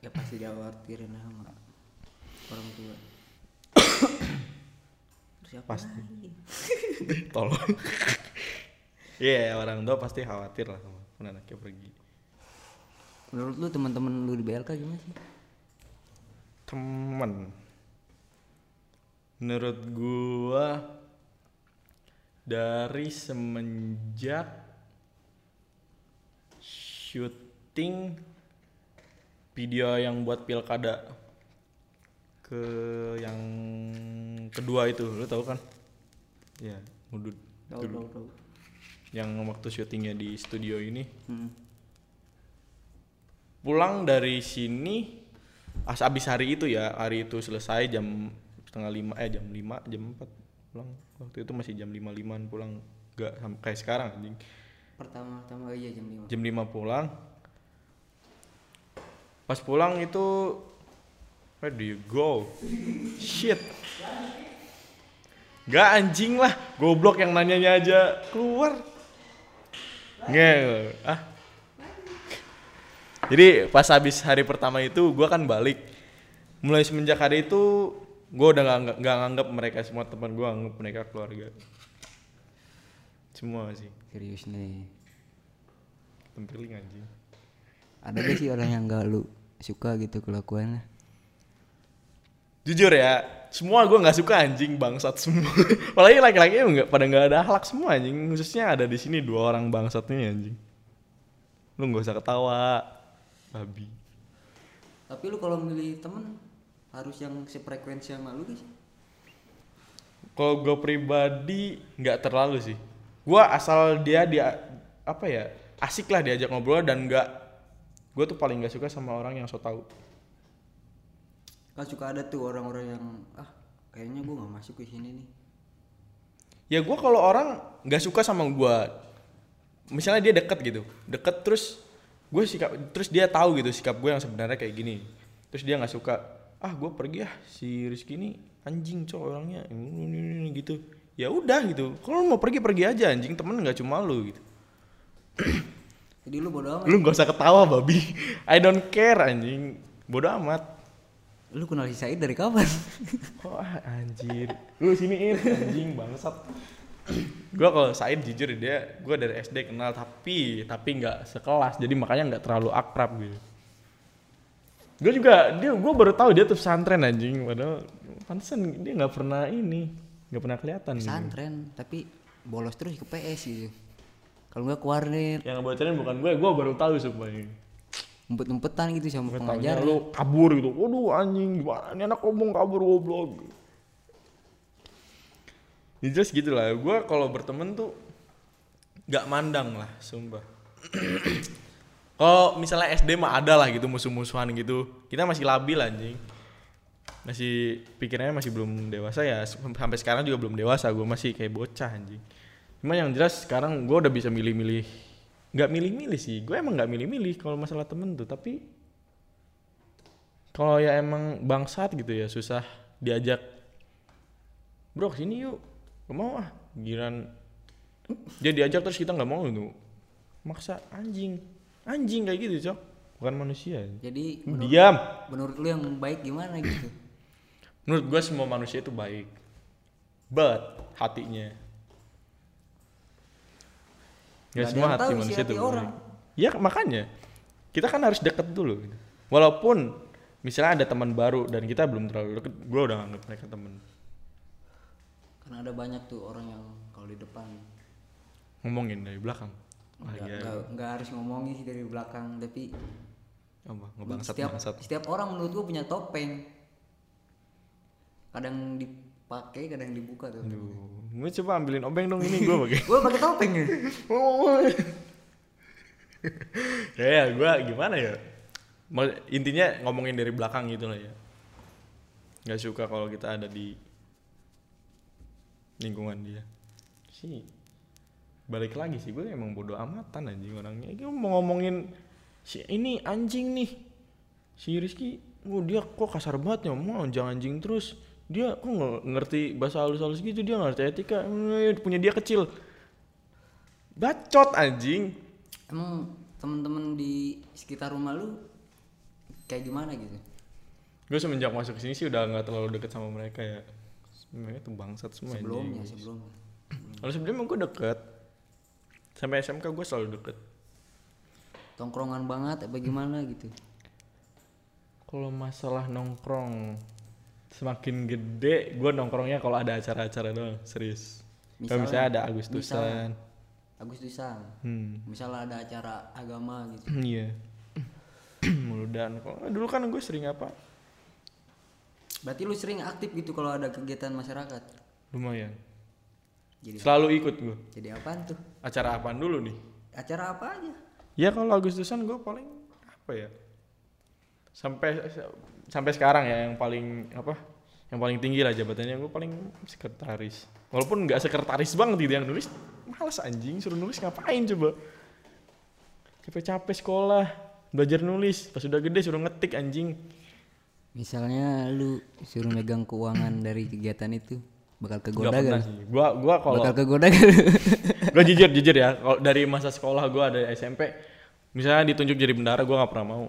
Speaker 2: ya pasti dikhawatirin sama orang tua [COUGHS] Terus siapa
Speaker 1: Pasti. [LAUGHS] tolong. Iya orang tua pasti khawatir lah sama anaknya pergi.
Speaker 2: menurut lu teman-teman lu di BLK gimana sih?
Speaker 1: Temen menurut gua dari semenjak syuting video yang buat pilkada ke yang kedua itu lu tahu kan? Ya mudut.
Speaker 2: Tahu tahu tahu
Speaker 1: yang waktu syutingnya di studio ini.
Speaker 2: Hmm.
Speaker 1: pulang dari sini as abis hari itu ya hari itu selesai jam setengah lima eh jam lima jam empat pulang. Waktu itu masih jam lima limaan pulang gak sampai kayak sekarang anjing.
Speaker 2: Pertama pertama iya jam 5
Speaker 1: jam lima pulang. Pas pulang itu where do you go. Shit. Gak anjing lah. Goblok yang nanyanya aja. Keluar Nggak, ah. Jadi pas habis hari pertama itu gua kan balik. Mulai semenjak hari itu gua udah nggak nggak nganggap mereka semua teman gua anggap mereka keluarga. Semua sih.
Speaker 2: Serius nih.
Speaker 1: Tempeling anjing.
Speaker 2: Ada gak sih orang yang gak lu suka gitu kelakuannya
Speaker 1: jujur ya semua gue nggak suka anjing bangsat semua. [LAUGHS] Apalagi laki-laki nggak pada nggak ada akhlak semua anjing. Khususnya ada di sini dua orang bangsat ini anjing. Lu nggak usah ketawa babi.
Speaker 2: Tapi lu kalau milih temen harus yang sefrekuensi sama lu sih
Speaker 1: kalau gue pribadi nggak terlalu sih. Gue asal dia dia apa ya asik lah diajak ngobrol dan nggak gue tuh paling nggak suka sama orang yang so tau
Speaker 2: kan suka ada tuh orang-orang yang ah kayaknya gue nggak masuk ke sini nih.
Speaker 1: Ya gue kalau orang nggak suka sama gue misalnya dia deket gitu deket terus gue sikap terus dia tahu gitu sikap gue yang sebenarnya kayak gini terus dia nggak suka ah gue pergi ah si Rizky ini anjing cowok orangnya ini, ini, ini, ini," gitu. Ya udah gitu kalau mau pergi pergi aja anjing temen nggak cuma lu gitu.
Speaker 2: Jadi lu bodo amat.
Speaker 1: Lu nggak usah ketawa babi. I don't care anjing. Bodoh amat
Speaker 2: lu kenal si Said dari kapan
Speaker 1: Oh anjir. Lu siniin anjing bangsat. gua kalau Said jujur dia gua dari SD kenal tapi tapi nggak sekelas jadi makanya nggak terlalu akrab gitu. Gue juga dia gua baru tahu dia tuh pesantren anjing padahal pantesan dia nggak pernah ini nggak pernah kelihatan gitu.
Speaker 2: pesantren tapi bolos terus ke PS gitu kalau nggak ke warnet
Speaker 1: Yang ngebocorin bukan gue, gue baru tahu supaya.
Speaker 2: Umpet-umpetan gitu sama
Speaker 1: Gue
Speaker 2: pengajar
Speaker 1: lu kabur gitu. Waduh anjing gimana nih anak ngomong kabur goblok. Ya jelas gitu lah. Gue kalau berteman tuh nggak mandang lah, sumpah. [CLEARS THROAT] kalau misalnya SD mah ada lah gitu musuh-musuhan gitu. Kita masih labil anjing. masih pikirannya masih belum dewasa ya sampai sekarang juga belum dewasa gue masih kayak bocah anjing cuman yang jelas sekarang gue udah bisa milih-milih nggak milih-milih sih. Gue emang nggak milih-milih kalau masalah temen tuh tapi kalau ya emang bangsat gitu ya susah diajak bro sini yuk gak mau ah? Giran dia diajak terus kita nggak mau tuh maksa anjing anjing kayak gitu cok. Bukan manusia.
Speaker 2: Jadi menurut,
Speaker 1: diam.
Speaker 2: menurut lu yang baik gimana gitu?
Speaker 1: menurut gue semua manusia itu baik. But hatinya Gak
Speaker 2: ada
Speaker 1: semua hati
Speaker 2: tahu
Speaker 1: manusia itu
Speaker 2: orang.
Speaker 1: ya makanya. Kita kan harus deket dulu gitu. walaupun misalnya ada teman baru dan kita belum terlalu deket gue udah nganggap mereka temen.
Speaker 2: Karena ada banyak tuh orang yang kalau di depan.
Speaker 1: Ngomongin dari belakang.
Speaker 2: Nggak
Speaker 1: Lagi
Speaker 2: nggak- nggak harus ngomongin sih dari belakang tapi
Speaker 1: apa? Ngebangsat
Speaker 2: setiap
Speaker 1: bangsat.
Speaker 2: setiap orang menurut gua punya topeng. Kadang dipakai, kadang dibuka tuh.
Speaker 1: gue coba ambilin obeng dong ini gue pakai. [LAUGHS]
Speaker 2: Gua pakai topeng ya. [LAUGHS]
Speaker 1: ya ya gue gimana ya? Intinya ngomongin dari belakang gitu lah ya. Nggak suka kalau kita ada di lingkungan dia. Sih balik lagi sih gue emang bodoh amatan anjing orangnya. Gue mau ngomongin si ini anjing nih. Si Rizky oh dia kok kasar banget ngomong jangan anjing terus dia kok nggak ngerti bahasa halus-halus gitu dia nggak ngerti etika Eh, punya dia kecil bacot anjing
Speaker 2: Emang temen-temen di sekitar rumah lu kayak gimana gitu?
Speaker 1: gue semenjak masuk sini sih udah nggak terlalu deket sama mereka ya mereka tuh bangsat semua
Speaker 2: Sebelumnya,
Speaker 1: anjing.
Speaker 2: sebelumnya.
Speaker 1: kalau sebelumnya gue deket sampai SMK gue selalu deket
Speaker 2: Tongkrongan banget apa gimana gitu?
Speaker 1: kalau masalah nongkrong semakin gede gue nongkrongnya kalau ada acara-acara doang serius kalau misalnya ada Agustusan
Speaker 2: Agustusan.
Speaker 1: hmm
Speaker 2: Misalnya ada acara agama gitu.
Speaker 1: iya [CLEARS THROAT] muludan kalau dulu kan gue sering apa
Speaker 2: Berarti lu sering aktif gitu kalau ada kegiatan masyarakat.
Speaker 1: lumayan
Speaker 2: Jadi
Speaker 1: selalu ikut gue
Speaker 2: jadi apaan tuh?
Speaker 1: acara apaan dulu nih
Speaker 2: Acara apa aja?
Speaker 1: Ya kalau Agustusan gue paling apa ya? Sampai sampai sekarang ya yang paling apa? Yang paling tinggi lah jabatannya gue paling sekretaris. Walaupun nggak sekretaris banget gitu yang nulis males anjing suruh nulis ngapain coba? Capek-capek sekolah belajar nulis pas udah gede suruh ngetik anjing.
Speaker 2: Misalnya lu suruh megang keuangan dari kegiatan itu bakal kegoda gak?
Speaker 1: Gua gua kalau
Speaker 2: Bakal kegoda gak? [LAUGHS]
Speaker 1: gue jujur jujur ya kalau dari masa sekolah gue ada SMP misalnya ditunjuk jadi bendara gue nggak pernah mau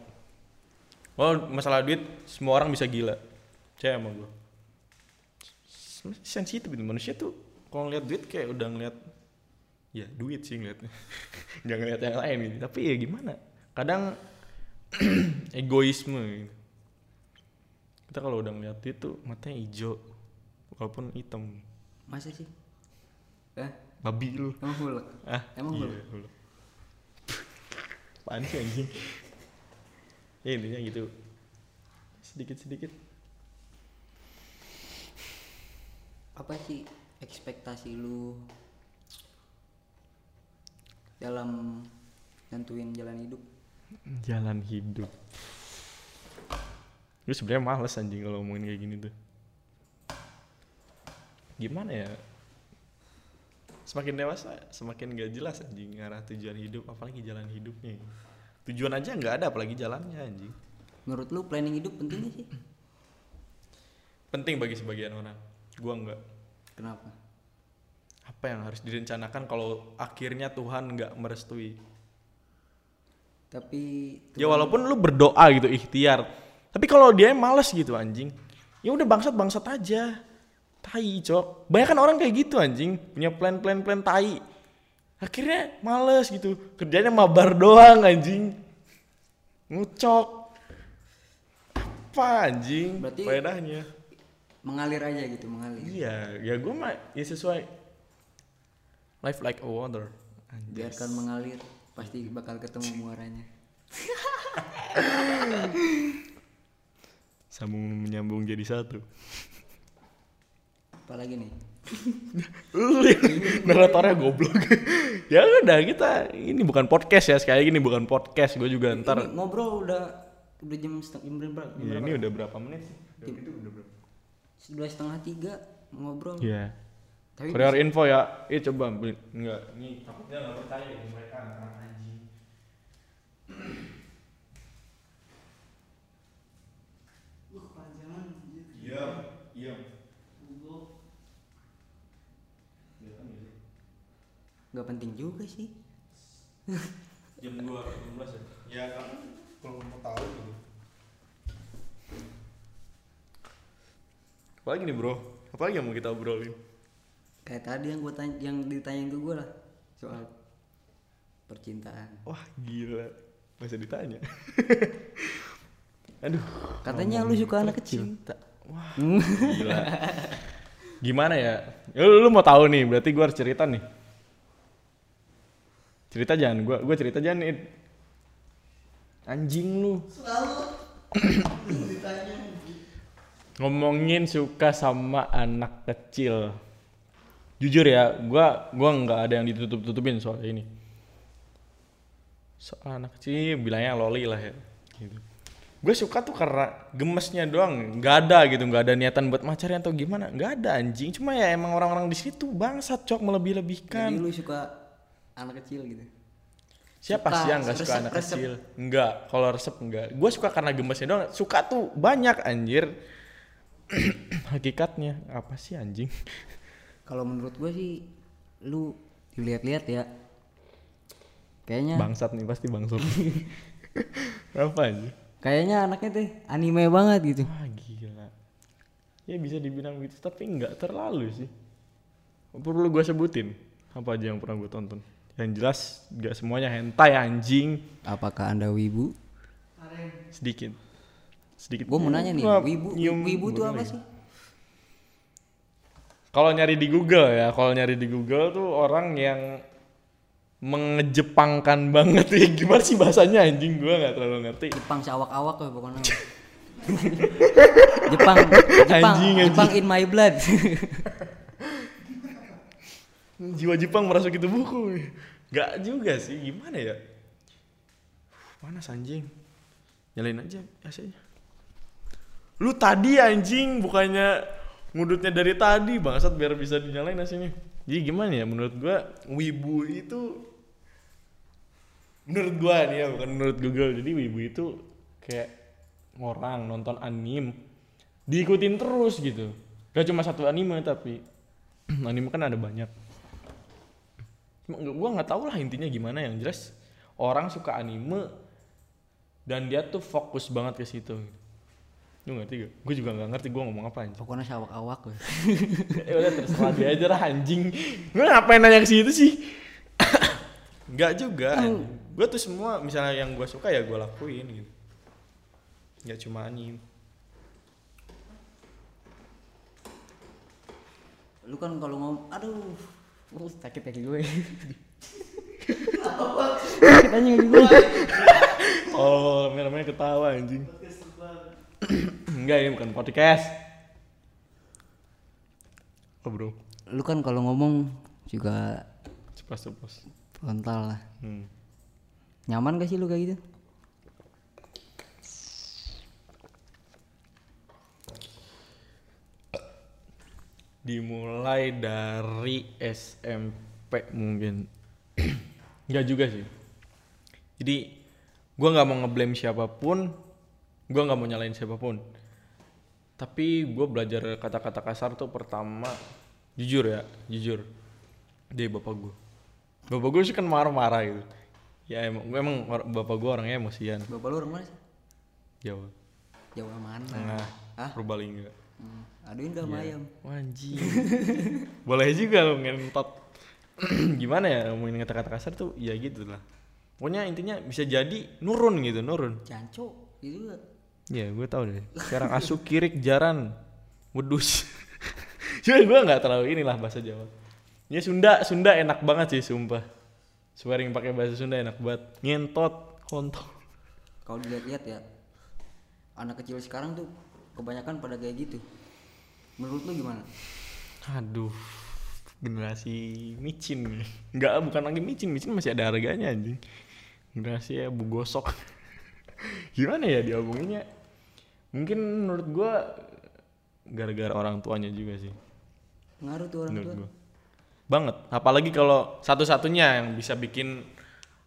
Speaker 1: oh masalah duit semua orang bisa gila saya sama gue sensitif gitu manusia tuh kalau ngeliat duit kayak udah ngeliat ya duit sih ngeliatnya [LAUGHS] nggak ngeliat yang lain gitu tapi ya gimana kadang [CLEARS THROAT] egoisme gitu. kita kalau udah ngeliat duit tuh matanya hijau walaupun hitam
Speaker 2: Masa sih? Eh,
Speaker 1: babi lu
Speaker 2: emang hulek?
Speaker 1: ah
Speaker 2: Emang
Speaker 1: iya,
Speaker 2: hulek?
Speaker 1: hulek. [LAUGHS] apaan sih anjing ya intinya gitu. Sedikit sedikit
Speaker 2: Apa sih ekspektasi lu dalam nentuin jalan hidup?
Speaker 1: jalan hidup. Gue sebenarnya males anjing kalau ngomongin kayak gini tuh. Gimana ya? Semakin dewasa semakin gak jelas anjing arah tujuan hidup apalagi jalan hidupnya tujuan aja nggak ada apalagi jalannya anjing.
Speaker 2: Menurut lu planning hidup penting gak sih? [CLEARS THROAT]
Speaker 1: penting bagi sebagian orang. Gua nggak.
Speaker 2: Kenapa?
Speaker 1: apa yang harus direncanakan kalau akhirnya Tuhan nggak merestui?
Speaker 2: Tapi
Speaker 1: ya walaupun lu berdoa gitu ikhtiar. Tapi kalau dia males gitu anjing ya udah bangsat bangsat aja. Tai cok. Banyak kan orang kayak gitu anjing punya plan plan plan tai akhirnya males gitu. Kerjanya mabar doang anjing. Ngucok. Apa anjing?
Speaker 2: Berarti-
Speaker 1: faedahnya.
Speaker 2: mengalir aja gitu, mengalir.
Speaker 1: iya ya gue mah ya sesuai. Life like a water. Anjing.
Speaker 2: Biarkan mengalir, pasti bakal ketemu muaranya. [LAUGHS]
Speaker 1: sambung menyambung jadi satu.
Speaker 2: Apalagi nih?
Speaker 1: Naratornya goblok. [LAUGHS] ya udah kita ini bukan podcast ya sekali lagi ini bukan podcast gue juga ntar
Speaker 2: Ini ngobrol udah udah jam setengah jam berapa jam berapa
Speaker 1: ini udah berapa menit sih? Gitu udah berapa?
Speaker 2: dua setengah tiga ngobrol
Speaker 1: Iya.
Speaker 2: tapi
Speaker 1: For your info ya, eh coba beli enggak, ini takutnya nggak percaya ini mereka anak anjing. Iya, iya.
Speaker 2: Nggak penting juga sih
Speaker 1: Jam 2, jam 12 ya? Ya kan, kalau mau tahu gitu. Apalagi nih bro, apalagi yang mau kita obrolin?
Speaker 2: kayak tadi yang gue tanya yang ditanyain ke gue lah soal percintaan
Speaker 1: Wah gila, masih ditanya. [LAUGHS] Aduh.
Speaker 2: katanya lu suka anak kecil
Speaker 1: Cinta. Wah [LAUGHS] gila. Gimana ya? ya lu, lu mau tahu nih, berarti gua harus cerita nih. Cerita jangan, gua gua cerita jangan nih. Anjing lu. Ngomongin suka sama anak kecil. Jujur ya, gua gua nggak ada yang ditutup-tutupin soal ini. Soal anak kecil bilangnya loli lah ya. Gitu. Gue suka tuh karena gemesnya doang, nggak ada gitu, nggak ada niatan buat macarnya atau gimana, nggak ada anjing. Cuma ya emang orang-orang di situ bangsat cok melebih-lebihkan.
Speaker 2: jadi lu suka anak kecil gitu
Speaker 1: Siapa
Speaker 2: Suka,
Speaker 1: sih yang nggak suka
Speaker 2: resep,
Speaker 1: anak
Speaker 2: resep.
Speaker 1: kecil? Enggak, kalau resep enggak. Gue suka karena gemesnya doang. Suka tuh banyak anjir. [CLEARS THROAT] Hakikatnya apa sih anjing?
Speaker 2: kalau menurut gue sih lu dilihat-lihat ya kayaknya
Speaker 1: Bangsat nih pasti bangsat. [LAUGHS] apa aja?
Speaker 2: kayaknya anaknya tuh anime banget gitu
Speaker 1: Wah gila. Ya bisa dibilang gitu, tapi enggak terlalu sih. Perlu gue sebutin apa aja yang pernah gue tonton. Yang jelas enggak semuanya hentai anjing.
Speaker 2: apakah anda wibu
Speaker 1: Sedikit. Sedikit.
Speaker 2: gue mau nanya nih wibu wibu tuh
Speaker 1: bulu
Speaker 2: apa sih
Speaker 1: Kalau nyari di Google ya, kalau nyari di Google tuh orang yang mengejepangkan [LAUGHS] banget ya gimana sih bahasanya anjing gua nggak terlalu ngerti
Speaker 2: Jepang seawak-awak lah pokoknya [LAUGHS] Jepang Jepang
Speaker 1: Anjing, anjing.
Speaker 2: Jepang in my blood [LAUGHS]
Speaker 1: jiwa Jepang merasuk itu buku. Nggak juga sih gimana ya? Panas anjing. Nyalain aja AC-nya lu tadi anjing bukannya ngudutnya dari tadi bangsat biar bisa dinyalain AC-nya jadi gimana ya menurut gua? Wibu itu menurut gua nih ya bukan menurut Google. Jadi wibu itu kayak orang nonton anime diikutin terus gitu. Gak cuma satu anime tapi [CLEARS THROAT] anime kan ada banyak Cuma nggak- tahu lah intinya gimana. Yang jelas orang suka anime dan dia tuh fokus banget ke situ. Lu ngerti gak? gue juga nggak ngerti gue ngomong apa anjing.
Speaker 2: Pokoknya seawak-awak lah. [LAUGHS]
Speaker 1: ya udah terserah dia aja lah anjing. Gue ngapain nanya ke situ sih? [COUGHS] Nggak juga gue tuh semua misalnya yang gue suka ya gue lakuin gitu. Nggak cuma anime.
Speaker 2: Lu kan kalau ngomong aduh uh, sakit kaki gue. Sakit aja kaki gue.
Speaker 1: Oh namanya ketawa anjing. Enggak ini bukan podcast. Oh bro.
Speaker 2: Lu kan kalau ngomong juga
Speaker 1: cepat cepat
Speaker 2: frontal lah.
Speaker 1: Hmm.
Speaker 2: nyaman gak sih lu kayak gitu
Speaker 1: dimulai dari SMP mungkin. [CLEARS THROAT] Nggak juga sih. Jadi gua nggak mau ngeblame siapa pun gua nggak mau nyalain siapa pun. Tapi gue belajar kata-kata kasar tuh pertama jujur ya jujur dari bapak gue bapak gue sih kan marah-marah gitu. Ya emang gua emang bapak gue orangnya emosian.
Speaker 2: Bapak lu orang mana sih?
Speaker 1: Jawa.
Speaker 2: Jawa mana?
Speaker 1: Tengah
Speaker 2: ah
Speaker 1: Purbalingga
Speaker 2: hmm. aduin dah sama ayam
Speaker 1: Wanji. [LAUGHS] Boleh juga lo ngentot. [CLEARS THROAT] Gimana ya ngomongin kata-kata kasar tuh ya gitu lah. Pokoknya intinya bisa jadi nurun gitu, nurun.
Speaker 2: janco gitu gak
Speaker 1: Ya gue tahu deh. Sekarang asuk kirik jaran wedus. [LAUGHS] Cuma gue nggak terlalu inilah bahasa Jawa. Ya Sunda, Sunda enak banget sih sumpah. Swearing pakai bahasa Sunda enak banget. Ngentot, kontol.
Speaker 2: kalau dilihat-lihat ya anak kecil sekarang tuh kebanyakan pada kayak gitu. Menurut lu gimana?
Speaker 1: Aduh, generasi micin. Nih. Enggak, bukan lagi micin, micin masih ada harganya anjing. Generasi ya bu gosok. [LAUGHS] gimana ya diomonginnya mungkin menurut gua gara-gara orang tuanya juga sih.
Speaker 2: Ngaruh tuh orang
Speaker 1: menurut
Speaker 2: tua.
Speaker 1: gua. Banget. Apalagi kalau satu-satunya yang bisa bikin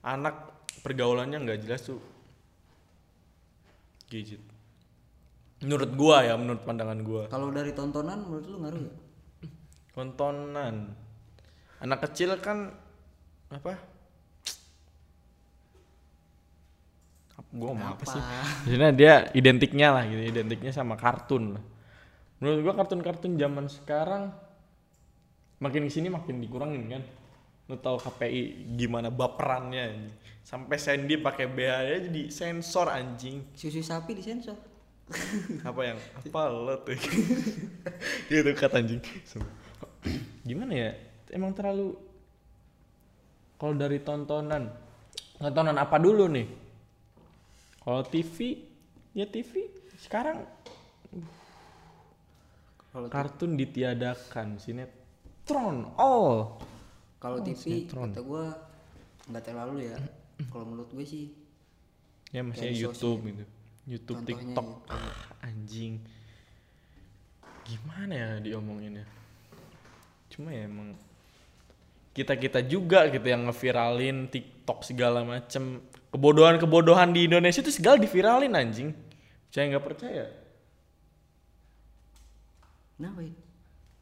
Speaker 1: anak pergaulannya nggak jelas tuh. Gadget menurut gua ya menurut pandangan gua.
Speaker 2: Kalau dari tontonan menurut lu ngaruh gak?
Speaker 1: tontonan. Anak kecil kan apa? Gue mau apa sih? Maksudnya dia identiknya lah gitu identiknya sama kartun lah. Menurut gua kartun-kartun zaman sekarang makin ke sini makin dikurangin kan. Lu tau KPI gimana baperannya anjing. sampai Sandy pakai BH aja jadi sensor anjing.
Speaker 2: Susu sapi disensor
Speaker 1: apa yang? Apa lo tuh [LAUGHS] gitu kata anjing. Gimana ya? Emang terlalu kalau dari tontonan tontonan apa dulu nih? Kalau TV ya TV sekarang
Speaker 2: kalau
Speaker 1: kartun ditiadakan sinetron oh
Speaker 2: kalau TV
Speaker 1: sinetron.
Speaker 2: kata gua nggak terlalu ya. Kalau menurut gue sih
Speaker 1: ya masih YouTube gitu YouTube
Speaker 2: Contohnya
Speaker 1: TikTok.
Speaker 2: gitu.
Speaker 1: Ah, anjing. Gimana ya diomonginnya? Cuma ya emang kita kita juga gitu yang ngeviralin TikTok segala macem. Kebodohan kebodohan di Indonesia itu segala diviralin anjing. Percaya nggak percaya?
Speaker 2: Kenapa ya?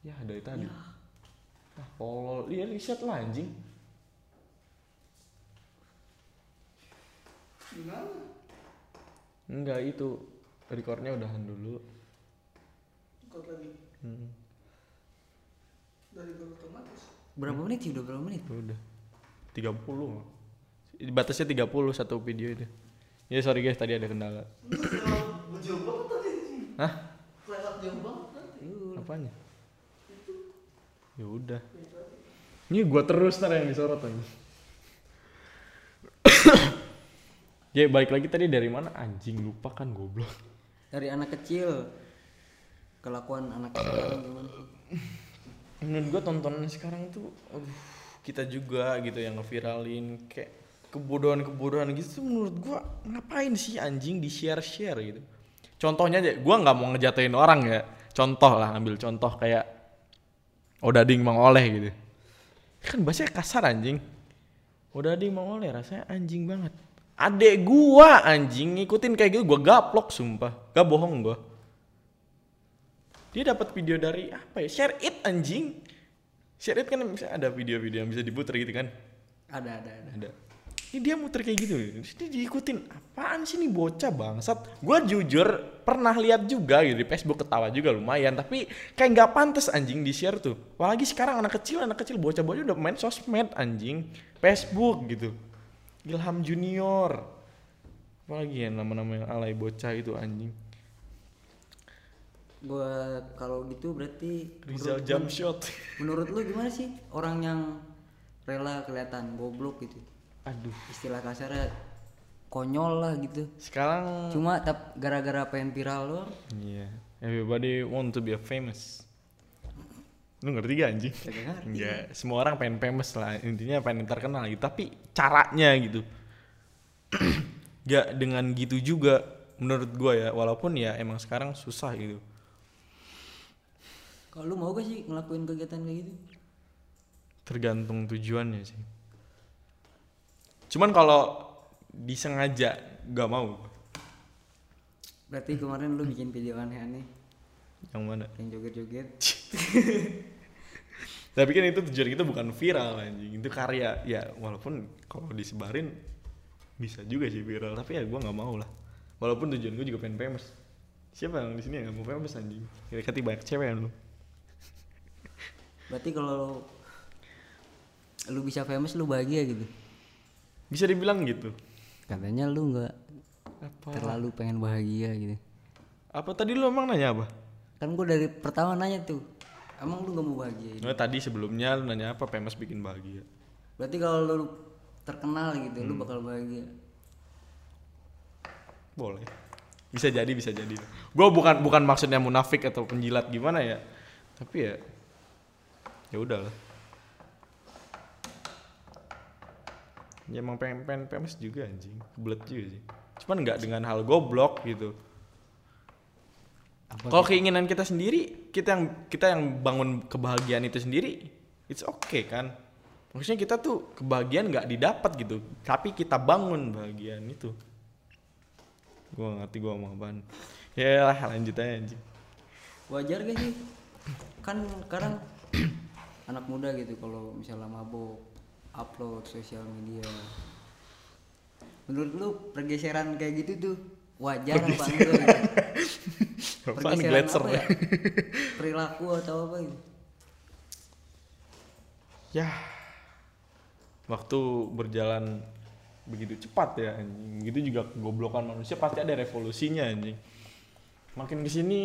Speaker 1: ya dari tadi ah tolol iya riset lah anjing enggak itu recordnya udahan dulu Hmm.
Speaker 2: berapa menit sih udah berapa menit
Speaker 1: Udah. 30. Batasnya 30 satu video itu. Ya sorry guys tadi ada kendala. Hah? Apanya? Ya udah. Ini gua terus ntar yang disorot aja. [COUGHS] ya balik lagi tadi dari mana? Anjing lupa kan goblok.
Speaker 2: dari anak kecil. Kelakuan anak sekarang gimana?
Speaker 1: Menurut gua tontonan sekarang tuh aduh, kita juga gitu yang ngeviralin kayak kebodohan-kebodohan gitu tuh menurut gua ngapain sih anjing di share-share gitu? Contohnya aja gua nggak mau ngejatuhin orang ya. Contoh lah ambil contoh kayak odading mang oleh gitu. Kan bahasanya kasar anjing. Odading mang oleh rasanya anjing banget adek gua anjing ngikutin kayak gitu gua gaplok sumpah. Gak bohong gua. Dia dapat video dari apa ya? Share it anjing. Share it kan bisa ada video-video yang bisa diputer gitu kan?
Speaker 2: Ada ada ada.
Speaker 1: Ada. Ini dia muter kayak gitu. Terus dia diikutin. Apaan sih nih bocah bangsat? Gue jujur pernah lihat juga gitu di Facebook ketawa juga lumayan tapi kayak nggak pantas anjing di share tuh. Apalagi sekarang anak kecil anak kecil bocah-bocah udah main sosmed anjing. Facebook gitu Ilham Junior. Apalagi ya nama-nama yang alay bocah itu anjing?
Speaker 2: Gua kalau gitu berarti
Speaker 1: Rizal jump shot
Speaker 2: menurut lu gimana sih orang yang rela kelihatan goblok gitu?
Speaker 1: Aduh.
Speaker 2: Istilah kasarnya konyol lah gitu.
Speaker 1: Sekarang
Speaker 2: cuma tap gara-gara pengen viral doang.
Speaker 1: Iya, everybody want to be a famous. Lu ngerti gak anjing? Enggak, semua orang pengen famous lah. Intinya pengen terkenal gitu, tapi caranya gitu. [CLEARS THROAT] gak dengan gitu juga menurut gua ya, walaupun ya emang sekarang susah gitu.
Speaker 2: kalau lu mau gak sih ngelakuin kegiatan kayak gitu
Speaker 1: Tergantung tujuannya sih. Cuman kalau disengaja gak mau.
Speaker 2: berarti kemarin lu bikin video aneh-aneh
Speaker 1: Yang mana?
Speaker 2: yang joget-joget [LAUGHS]
Speaker 1: Tapi kan itu tujuan kita bukan viral anjing, itu karya. Ya walaupun kalau disebarin bisa juga sih viral, tapi ya gua nggak mau lah. Walaupun tujuan gue juga pengen famous. Siapa yang di sini yang nggak mau famous anjing? Kira-kira banyak cewek lu.
Speaker 2: berarti kalau lu bisa famous lu bahagia gitu
Speaker 1: Bisa dibilang gitu.
Speaker 2: katanya lu nggak terlalu pengen bahagia gitu
Speaker 1: Apa tadi lu emang nanya apa?
Speaker 2: kan gua dari pertama nanya tuh emang lu nggak mau bahagia gitu?
Speaker 1: Nah, tadi sebelumnya lu nanya apa famous bikin bahagia.
Speaker 2: berarti kalau lu terkenal gitu lu bakal bahagia
Speaker 1: Boleh. Bisa jadi, bisa jadi. Gue bukan bukan maksudnya munafik atau penjilat gimana ya. Tapi ya ya udahlah. Ya emang pengen pengen famous juga anjing. Kebelet juga sih. cuman nggak dengan hal goblok gitu kalau keinginan kita sendiri kita yang kita yang bangun kebahagiaan itu sendiri it's okay kan? Maksudnya kita tuh kebahagiaan nggak didapat gitu tapi kita bangun bahagiaan itu. Gua ngerti gua ngomong apaan. Ya lah lanjut aja anjing.
Speaker 2: Wajar gak sih? Kan sekarang [CLEARS THROAT] anak muda gitu kalau misalnya mabuk upload sosial media. Menurut lu pergeseran kayak gitu tuh wajar apa enggak gitu? [LAUGHS]
Speaker 1: apaan gletser
Speaker 2: apa ya? perilaku atau apa gitu?
Speaker 1: Ya waktu berjalan begitu cepat ya anjing. Gitu juga kegoblokan manusia pasti ada revolusinya anjing. Makin ke sini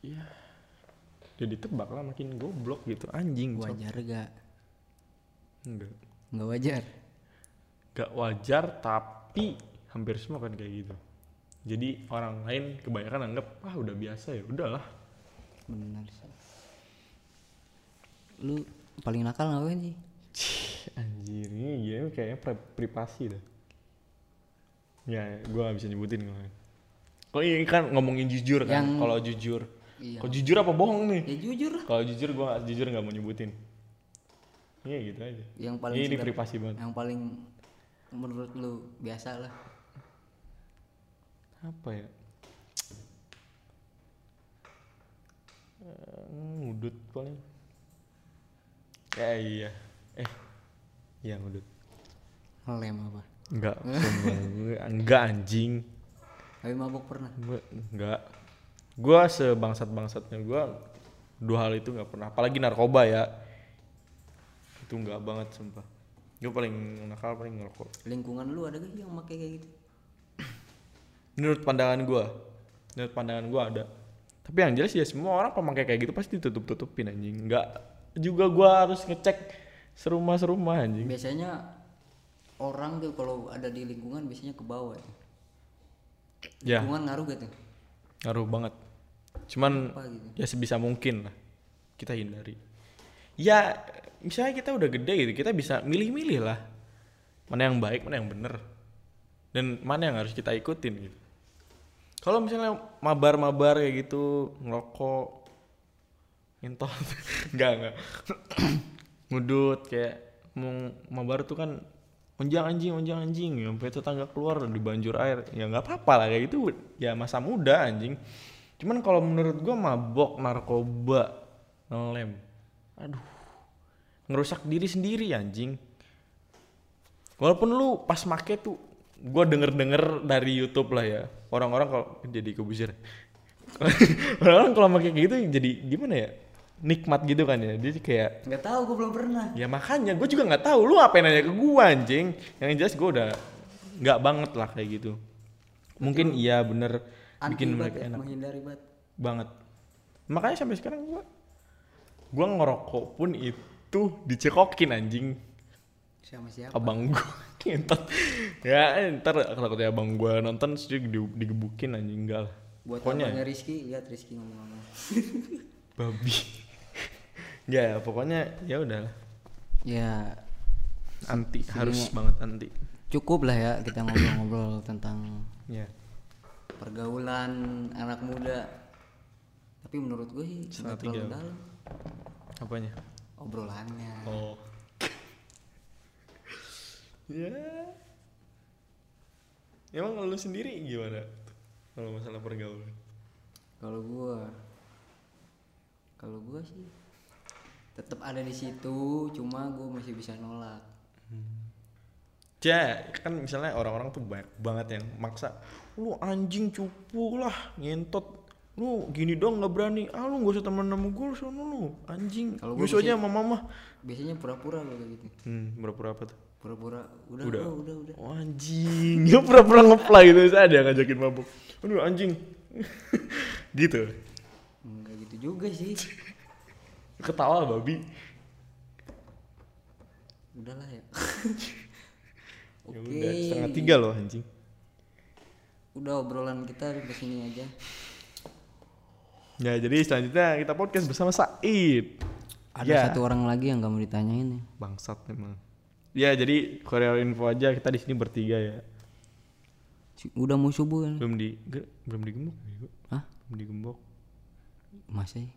Speaker 1: ya jadi tebak lah makin goblok gitu. Anjing Cok.
Speaker 2: wajar gak?
Speaker 1: Enggak.
Speaker 2: Nggak wajar?
Speaker 1: Gak wajar tapi hampir semua kan kayak gitu. Jadi orang lain kebanyakan anggap ah udah biasa ya udahlah.
Speaker 2: Benar sih lu paling nakal ngapain sih?
Speaker 1: Cih, [LAUGHS] anjir ini gini kayaknya pri- privasi dah. Ya gua gak bisa nyebutin kok. Ini kan ngomongin jujur kan
Speaker 2: Yang-
Speaker 1: kalau jujur.
Speaker 2: Iya.
Speaker 1: kalau jujur apa bohong nih?
Speaker 2: Ya jujur
Speaker 1: kalau jujur gua gak, jujur nggak mau nyebutin. Iya gitu aja.
Speaker 2: Yang paling
Speaker 1: ini privasi banget.
Speaker 2: yang paling menurut lu biasa lah
Speaker 1: apa ya Eh, ngudut paling ya iya eh iya ngudut
Speaker 2: ngelem apa
Speaker 1: enggak [LAUGHS] enggak anjing
Speaker 2: tapi mabuk pernah
Speaker 1: Gua enggak. Gua sebangsat-bangsatnya gua dua hal itu nggak pernah. Apalagi narkoba ya. Itu enggak banget sumpah. Gue paling nakal paling ngerokok.
Speaker 2: lingkungan lu ada gak yang pakai kayak gitu
Speaker 1: Menurut pandangan gua, menurut pandangan gua ada. Tapi yang jelas ya semua orang pemakai kayak gitu pasti ditutup-tutupin anjing. Enggak juga gua harus ngecek serumah-serumah anjing.
Speaker 2: biasanya orang tuh kalau ada di lingkungan biasanya ke bawah ya.
Speaker 1: Ya,
Speaker 2: lingkungan ngaruh gak tuh
Speaker 1: ngaruh banget. Cuman
Speaker 2: apa gitu
Speaker 1: ya sebisa mungkin lah kita hindari ya misalnya kita udah gede gitu kita bisa milih-milih lah mana yang baik mana yang bener dan mana yang harus kita ikutin gitu kalau misalnya mabar-mabar kayak gitu ngerokok ngentot enggak [LAUGHS] enggak [CLEARS THROAT] ngudut kayak mau mabar tuh kan onjang anjing onjang anjing. Sampai tetangga keluar di banjur air. Ya nggak apa-apa lah kayak gitu. Ya masa muda anjing. Cuman kalau menurut gua mabok narkoba ngelem. Aduh ngerusak diri sendiri anjing. Walaupun lu pas make tuh gua denger-denger dari YouTube lah ya. Orang-orang kalau jadi kebusir [LAUGHS] orang-orang kalau pakai gitu jadi gimana ya? Nikmat gitu kan ya. Dia kayak
Speaker 2: nggak tahu gue belum pernah.
Speaker 1: Ya makanya gue juga nggak tahu. Lu apa yang nanya ke gue anjing. Yang jelas gue udah nggak banget lah kayak gitu. Mungkin iya bener.
Speaker 2: Anti
Speaker 1: bikin mereka
Speaker 2: ya,
Speaker 1: enak.
Speaker 2: menghindari banget.
Speaker 1: Banget. Makanya sampai sekarang gue gue ngerokok pun itu dicekokin anjing
Speaker 2: sama siapa?
Speaker 1: Abang gue [LAUGHS] ngentot ya ntar kalau katanya abang gue nonton di- digebukin anjing enggak lah.
Speaker 2: Buat
Speaker 1: pokoknya
Speaker 2: Rizky lihat Rizky ngomong-ngomong [LAUGHS]
Speaker 1: babi. Ya pokoknya ya udah lah.
Speaker 2: ya.
Speaker 1: Anti harus banget anti.
Speaker 2: Cukup lah ya kita ngobrol-ngobrol tentang
Speaker 1: ya
Speaker 2: pergaulan anak muda. Tapi menurut gue sih terlalu dalam.
Speaker 1: Apanya?
Speaker 2: Obrolannya.
Speaker 1: Oh. Ya. Emang lu sendiri gimana? Kalau masalah pergaulan.
Speaker 2: kalau gua kalau gua sih tetap ada di situ cuma gua masih bisa nolak
Speaker 1: Ya, kan misalnya orang-orang tuh banyak banget yang maksa. Lu anjing cupu lah, ngentot. Lu gini dong nggak berani. Ah lu gak usah temen sama gue, sono lu. Anjing.
Speaker 2: Kalau
Speaker 1: Nyusu aja sama mama.
Speaker 2: biasanya pura-pura lo kayak gitu
Speaker 1: Hmm, berapa apa tuh?
Speaker 2: Pura-pura udah
Speaker 1: Udah.
Speaker 2: udah udah, udah.
Speaker 1: Oh, anjing. [LAUGHS] Dia pura-pura ngeplay gitu terus ada yang ngajakin mabuk. Aduh anjing. [LAUGHS] gitu.
Speaker 2: enggak gitu juga sih [LAUGHS]
Speaker 1: Ketawa babi.
Speaker 2: udahlah ya
Speaker 1: Ya
Speaker 2: oke
Speaker 1: udah setengah tiga loh anjing.
Speaker 2: udah obrolan kita di sini aja
Speaker 1: Ya jadi selanjutnya kita podcast bersama Said.
Speaker 2: ada
Speaker 1: Ya.
Speaker 2: satu orang lagi yang gak mau ditanyain nih
Speaker 1: Bangsat memang. Ya jadi Korea info aja kita di sini bertiga ya.
Speaker 2: Udah mau subuh kan?
Speaker 1: belum di belum digembok bego.
Speaker 2: Hah?
Speaker 1: belum digembok
Speaker 2: Masa ya?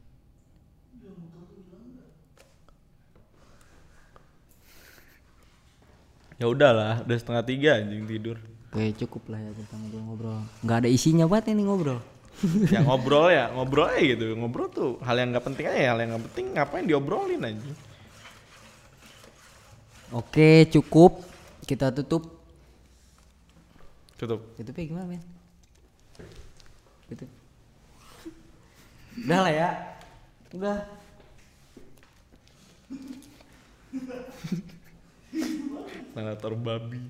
Speaker 1: ya udahlah udah setengah tiga anjing tidur
Speaker 2: Oke cukup lah ya kita ngobrol-ngobrol Nggak ada isinya banget ini ngobrol
Speaker 1: ya [LAUGHS] ngobrol ya ngobrol aja gitu ngobrol tuh hal yang nggak penting aja hal yang nggak penting ngapain diobrolin anjing
Speaker 2: Oke, cukup. Kita tutup.
Speaker 1: Tutup.
Speaker 2: Tutup ya gimana, men? Gitu. Udah lah ya. Udah.
Speaker 1: Nanator babi.